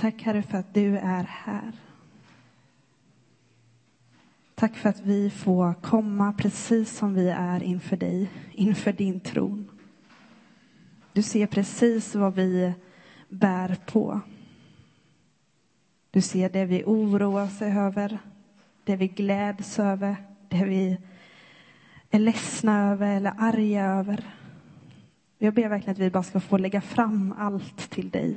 Tack Herre för att du är här. Tack för att vi får komma precis som vi är inför dig, inför din tron. Du ser precis vad vi bär på. Du ser det vi oroar oss över, det vi gläds över, det vi är ledsna över eller arga över. Jag ber verkligen att vi bara ska få lägga fram allt till dig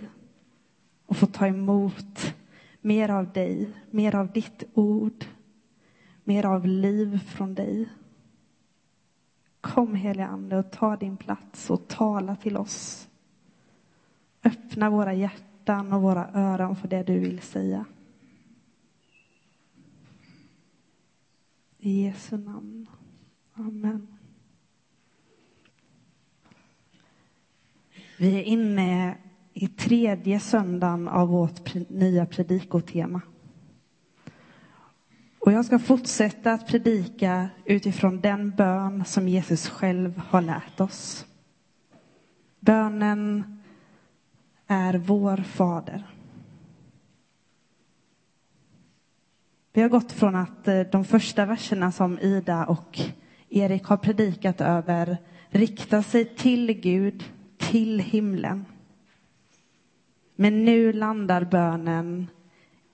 och få ta emot mer av dig, mer av ditt ord, mer av liv från dig. Kom helige Ande och ta din plats och tala till oss. Öppna våra hjärtan och våra öron för det du vill säga. I Jesu namn. Amen. Vi är inne i tredje söndagen av vårt nya predikotema. Och jag ska fortsätta att predika utifrån den bön som Jesus själv har lärt oss. Bönen är vår fader. Vi har gått från att eh, de första verserna som Ida och Erik har predikat över riktar sig till Gud, till himlen. Men nu landar bönen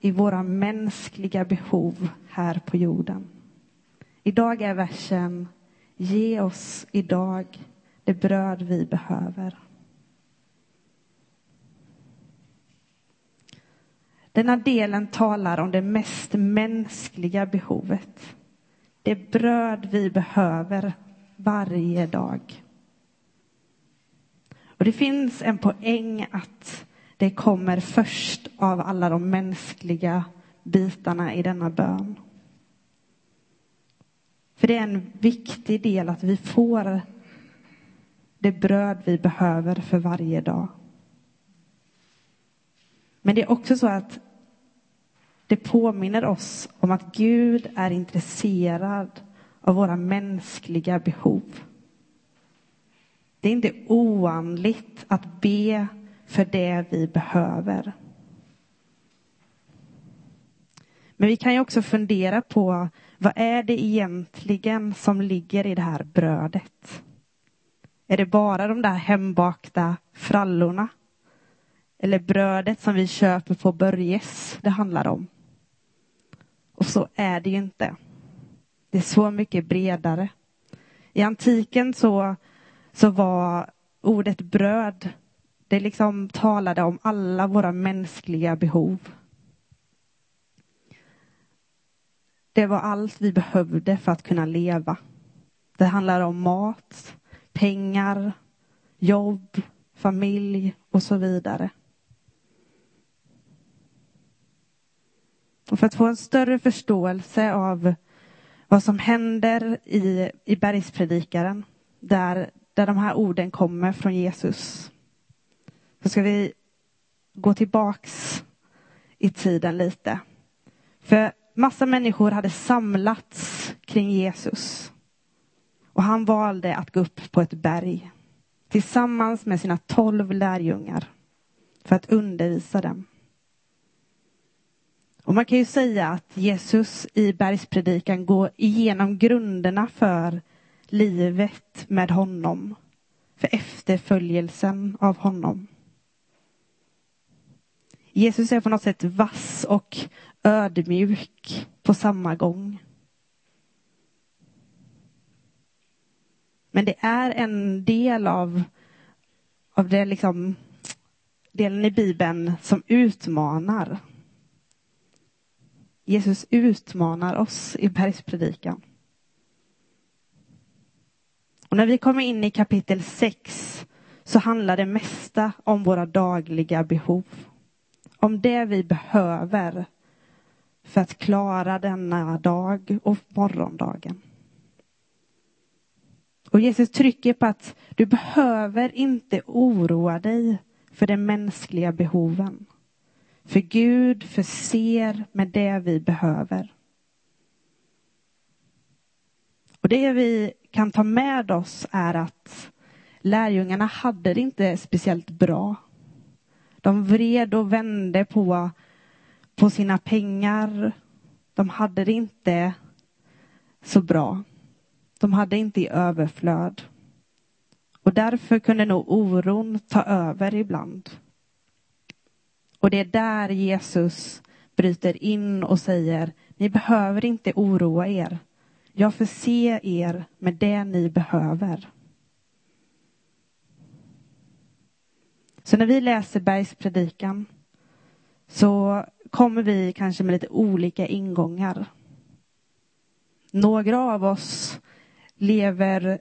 i våra mänskliga behov här på jorden. Idag är versen Ge oss idag det bröd vi behöver. Denna delen talar om det mest mänskliga behovet. Det bröd vi behöver varje dag. Och det finns en poäng att det kommer först av alla de mänskliga bitarna i denna bön. För det är en viktig del att vi får det bröd vi behöver för varje dag. Men det är också så att det påminner oss om att Gud är intresserad av våra mänskliga behov. Det är inte oandligt att be för det vi behöver. Men vi kan ju också fundera på vad är det egentligen som ligger i det här brödet? Är det bara de där hembakta frallorna? Eller brödet som vi köper på Börjes det handlar om? Och så är det ju inte. Det är så mycket bredare. I antiken så, så var ordet bröd, det liksom talade om alla våra mänskliga behov. Det var allt vi behövde för att kunna leva. Det handlar om mat, pengar, jobb, familj och så vidare. Och för att få en större förståelse av vad som händer i, i bergspredikaren, där, där de här orden kommer från Jesus, så ska vi gå tillbaks i tiden lite. För massa människor hade samlats kring Jesus. Och han valde att gå upp på ett berg tillsammans med sina tolv lärjungar för att undervisa dem. Och man kan ju säga att Jesus i bergspredikan går igenom grunderna för livet med honom. För efterföljelsen av honom. Jesus är på något sätt vass och ödmjuk på samma gång. Men det är en del av, av det liksom, delen i Bibeln som utmanar. Jesus utmanar oss i bergspredikan. Och när vi kommer in i kapitel 6 så handlar det mesta om våra dagliga behov. Om det vi behöver för att klara denna dag och morgondagen. Och Jesus trycker på att du behöver inte oroa dig för de mänskliga behoven. För Gud förser med det vi behöver. Och det vi kan ta med oss är att lärjungarna hade det inte speciellt bra. De vred och vände på, på sina pengar. De hade det inte så bra. De hade inte i överflöd. Och därför kunde nog oron ta över ibland. Och det är där Jesus bryter in och säger, ni behöver inte oroa er. Jag förser er med det ni behöver. Så när vi läser bergspredikan så kommer vi kanske med lite olika ingångar. Några av oss lever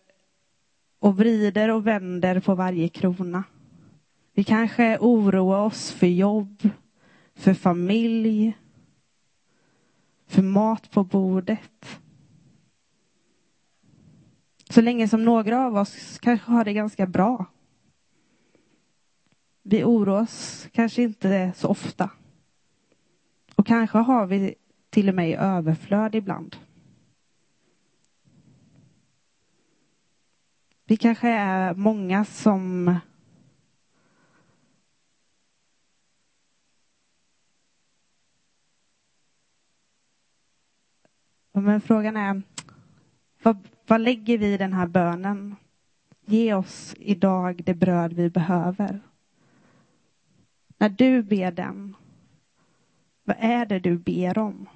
och vrider och vänder på varje krona. Vi kanske oroar oss för jobb, för familj, för mat på bordet. Så länge som några av oss kanske har det ganska bra. Vi oroar oss kanske inte så ofta. Och kanske har vi till och med i överflöd ibland. Vi kanske är många som Men frågan är, vad, vad lägger vi i den här bönen? Ge oss idag det bröd vi behöver. När du ber den, vad är det du ber om?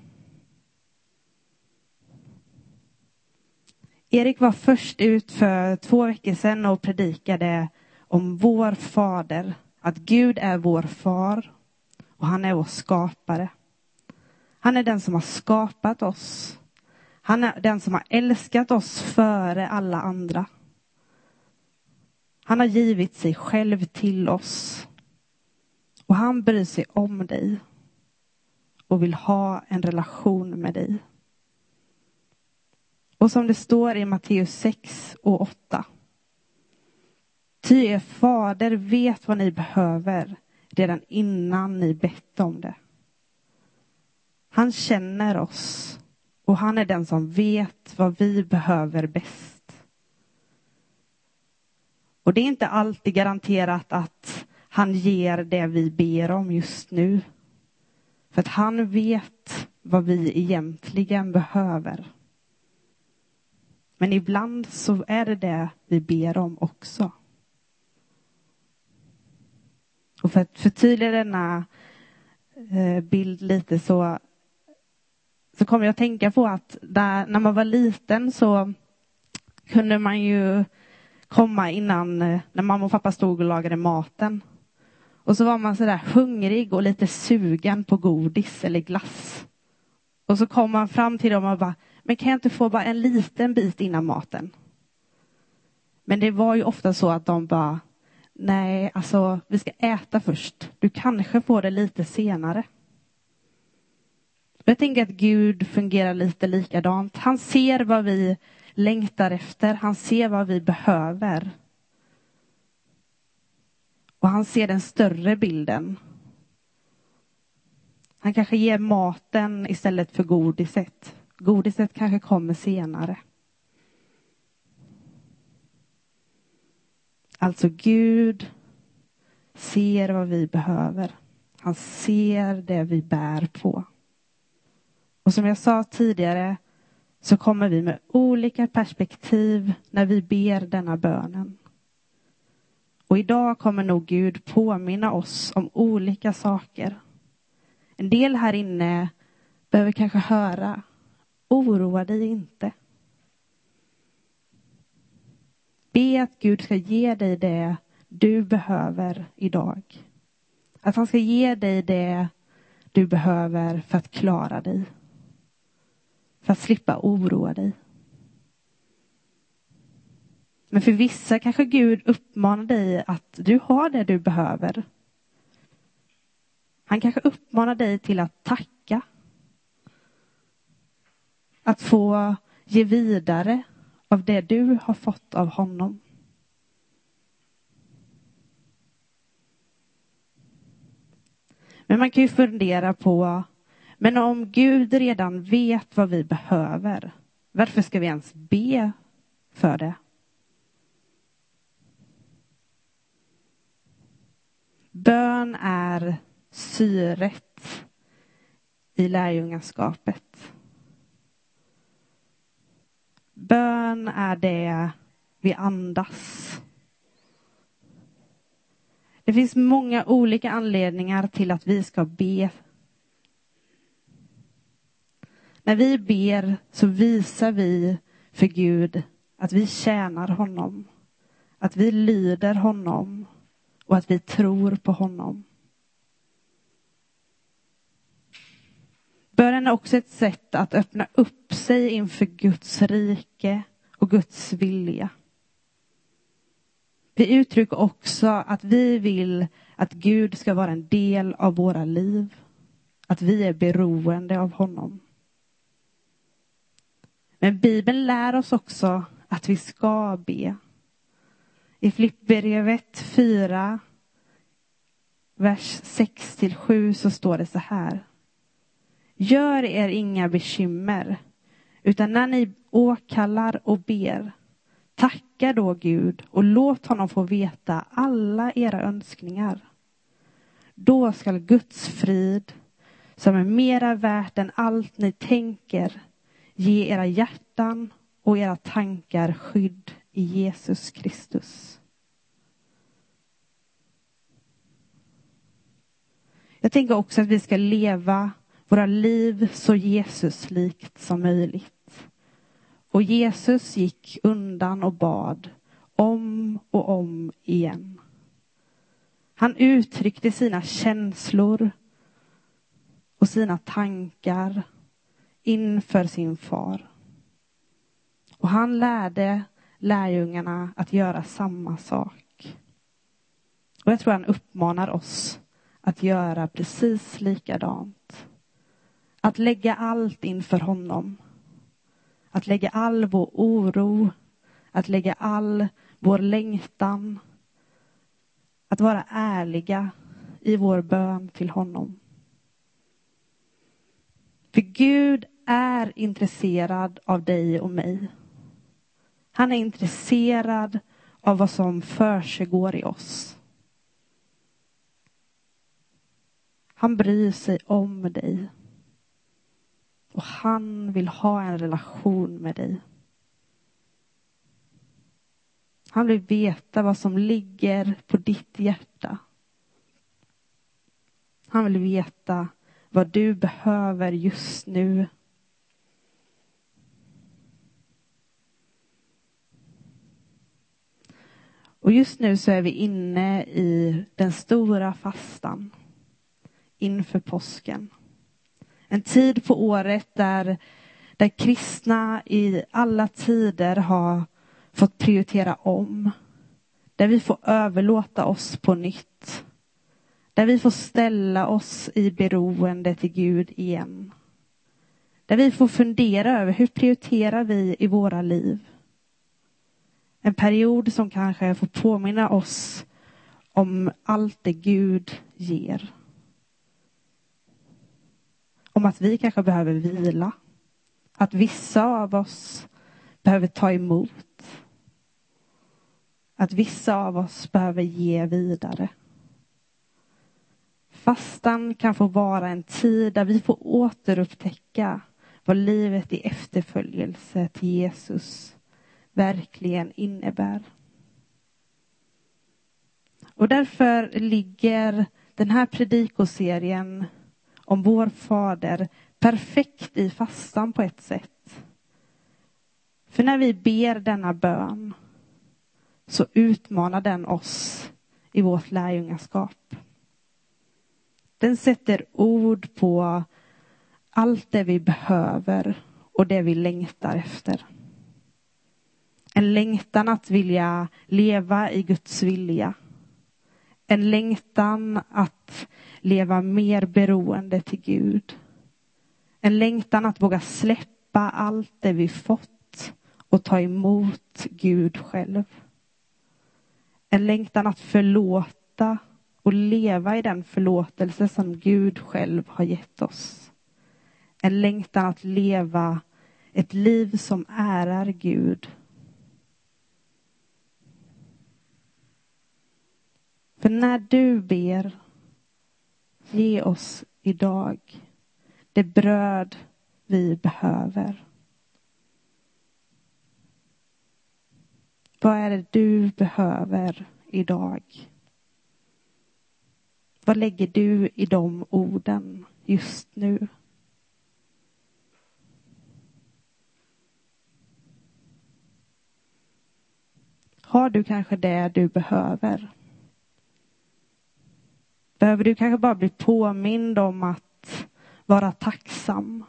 Erik var först ut för två veckor sedan och predikade om vår fader, att Gud är vår far och han är vår skapare. Han är den som har skapat oss. Han är den som har älskat oss före alla andra. Han har givit sig själv till oss. Och han bryr sig om dig och vill ha en relation med dig. Och som det står i Matteus 6 och 8. Ty er fader vet vad ni behöver redan innan ni bett om det. Han känner oss och han är den som vet vad vi behöver bäst. Och det är inte alltid garanterat att han ger det vi ber om just nu. För att han vet vad vi egentligen behöver. Men ibland så är det det vi ber om också. Och för att förtydliga denna eh, bild lite så, så kommer jag att tänka på att där, när man var liten så kunde man ju komma innan, eh, när mamma och pappa stod och lagade maten. Och så var man sådär hungrig och lite sugen på godis eller glass. Och så kom man fram till dem och bara, men kan jag inte få bara en liten bit innan maten? Men det var ju ofta så att de bara, nej, alltså vi ska äta först. Du kanske får det lite senare. Jag tänker att Gud fungerar lite likadant. Han ser vad vi längtar efter. Han ser vad vi behöver. Och han ser den större bilden. Han kanske ger maten istället för godiset. Godiset kanske kommer senare. Alltså Gud ser vad vi behöver. Han ser det vi bär på. Och som jag sa tidigare så kommer vi med olika perspektiv när vi ber denna bönen. Och idag kommer nog Gud påminna oss om olika saker. En del här inne behöver kanske höra, oroa dig inte. Be att Gud ska ge dig det du behöver idag. Att han ska ge dig det du behöver för att klara dig. För att slippa oroa dig. Men för vissa kanske Gud uppmanar dig att du har det du behöver. Han kanske uppmanar dig till att tacka. Att få ge vidare av det du har fått av honom. Men man kan ju fundera på, men om Gud redan vet vad vi behöver, varför ska vi ens be för det? Bön är syret i lärjungaskapet. Bön är det vi andas. Det finns många olika anledningar till att vi ska be. När vi ber så visar vi för Gud att vi tjänar honom, att vi lyder honom och att vi tror på honom. Bönen är också ett sätt att öppna upp sig inför Guds rike och Guds vilja. Vi uttrycker också att vi vill att Gud ska vara en del av våra liv. Att vi är beroende av honom. Men Bibeln lär oss också att vi ska be. I Filippibrevet 4, vers 6 till 7 så står det så här. Gör er inga bekymmer, utan när ni åkallar och ber, tacka då Gud och låt honom få veta alla era önskningar. Då skall Guds frid, som är mera värt än allt ni tänker, ge era hjärtan och era tankar skydd i Jesus Kristus. Jag tänker också att vi ska leva våra liv så Jesuslikt som möjligt. Och Jesus gick undan och bad om och om igen. Han uttryckte sina känslor och sina tankar inför sin far. Och han lärde lärjungarna att göra samma sak. Och jag tror han uppmanar oss att göra precis likadant. Att lägga allt inför honom. Att lägga all vår oro, att lägga all vår längtan. Att vara ärliga i vår bön till honom. För Gud är intresserad av dig och mig. Han är intresserad av vad som försiggår i oss. Han bryr sig om dig. Och han vill ha en relation med dig. Han vill veta vad som ligger på ditt hjärta. Han vill veta vad du behöver just nu. Och just nu så är vi inne i den stora fastan inför påsken. En tid på året där, där kristna i alla tider har fått prioritera om. Där vi får överlåta oss på nytt. Där vi får ställa oss i beroende till Gud igen. Där vi får fundera över hur prioriterar vi i våra liv? En period som kanske får påminna oss om allt det Gud ger om att vi kanske behöver vila. Att vissa av oss behöver ta emot. Att vissa av oss behöver ge vidare. Fastan kan få vara en tid där vi får återupptäcka vad livet i efterföljelse till Jesus verkligen innebär. Och därför ligger den här predikoserien om vår fader perfekt i fastan på ett sätt. För när vi ber denna bön så utmanar den oss i vårt lärjungaskap. Den sätter ord på allt det vi behöver och det vi längtar efter. En längtan att vilja leva i Guds vilja. En längtan att leva mer beroende till Gud. En längtan att våga släppa allt det vi fått och ta emot Gud själv. En längtan att förlåta och leva i den förlåtelse som Gud själv har gett oss. En längtan att leva ett liv som ärar Gud För när du ber, ge oss idag det bröd vi behöver. Vad är det du behöver idag? Vad lägger du i de orden just nu? Har du kanske det du behöver? Behöver du kanske bara bli påmind om att vara tacksam?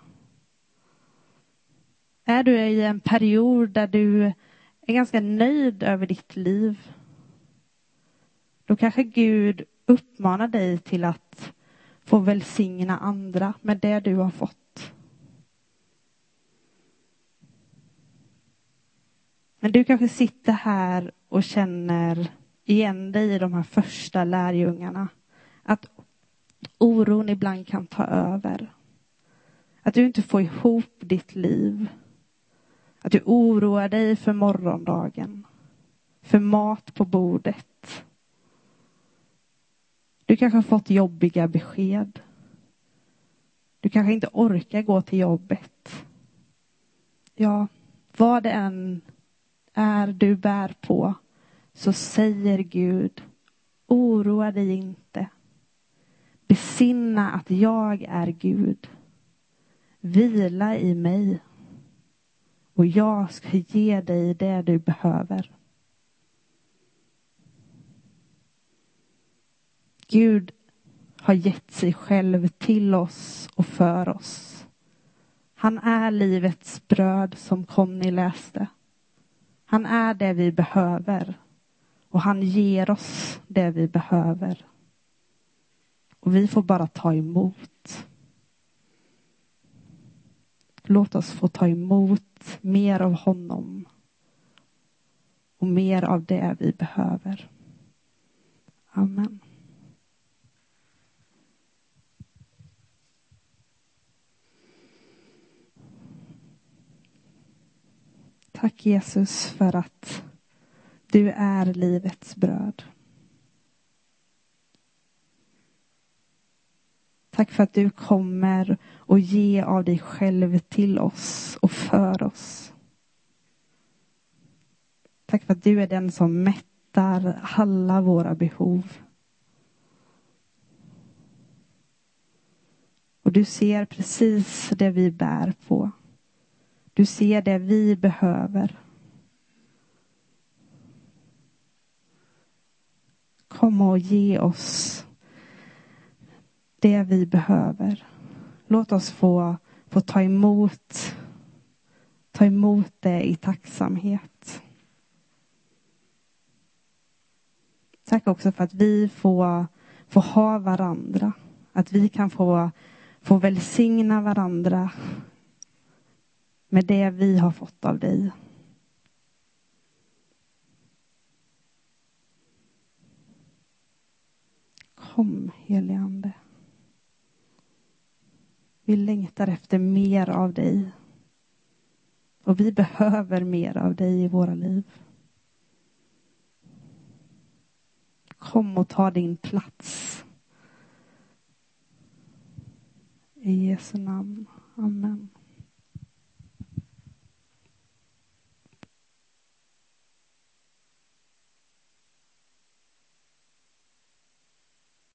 Är du i en period där du är ganska nöjd över ditt liv? Då kanske Gud uppmanar dig till att få välsigna andra med det du har fått. Men du kanske sitter här och känner igen dig i de här första lärjungarna. Att oron ibland kan ta över. Att du inte får ihop ditt liv. Att du oroar dig för morgondagen. För mat på bordet. Du kanske har fått jobbiga besked. Du kanske inte orkar gå till jobbet. Ja, vad det än är du bär på så säger Gud, oroa dig inte. Besinna att jag är Gud. Vila i mig. Och jag ska ge dig det du behöver. Gud har gett sig själv till oss och för oss. Han är livets bröd som Conny läste. Han är det vi behöver. Och han ger oss det vi behöver. Och vi får bara ta emot. Låt oss få ta emot mer av honom. Och mer av det vi behöver. Amen. Tack Jesus för att du är livets bröd. Tack för att du kommer och ge av dig själv till oss och för oss. Tack för att du är den som mättar alla våra behov. Och du ser precis det vi bär på. Du ser det vi behöver. Kom och ge oss det vi behöver. Låt oss få, få ta emot ta emot det i tacksamhet. Tack också för att vi får, får ha varandra. Att vi kan få, få välsigna varandra med det vi har fått av dig. Kom, helige Ande. Vi längtar efter mer av dig. Och vi behöver mer av dig i våra liv. Kom och ta din plats. I Jesu namn. Amen.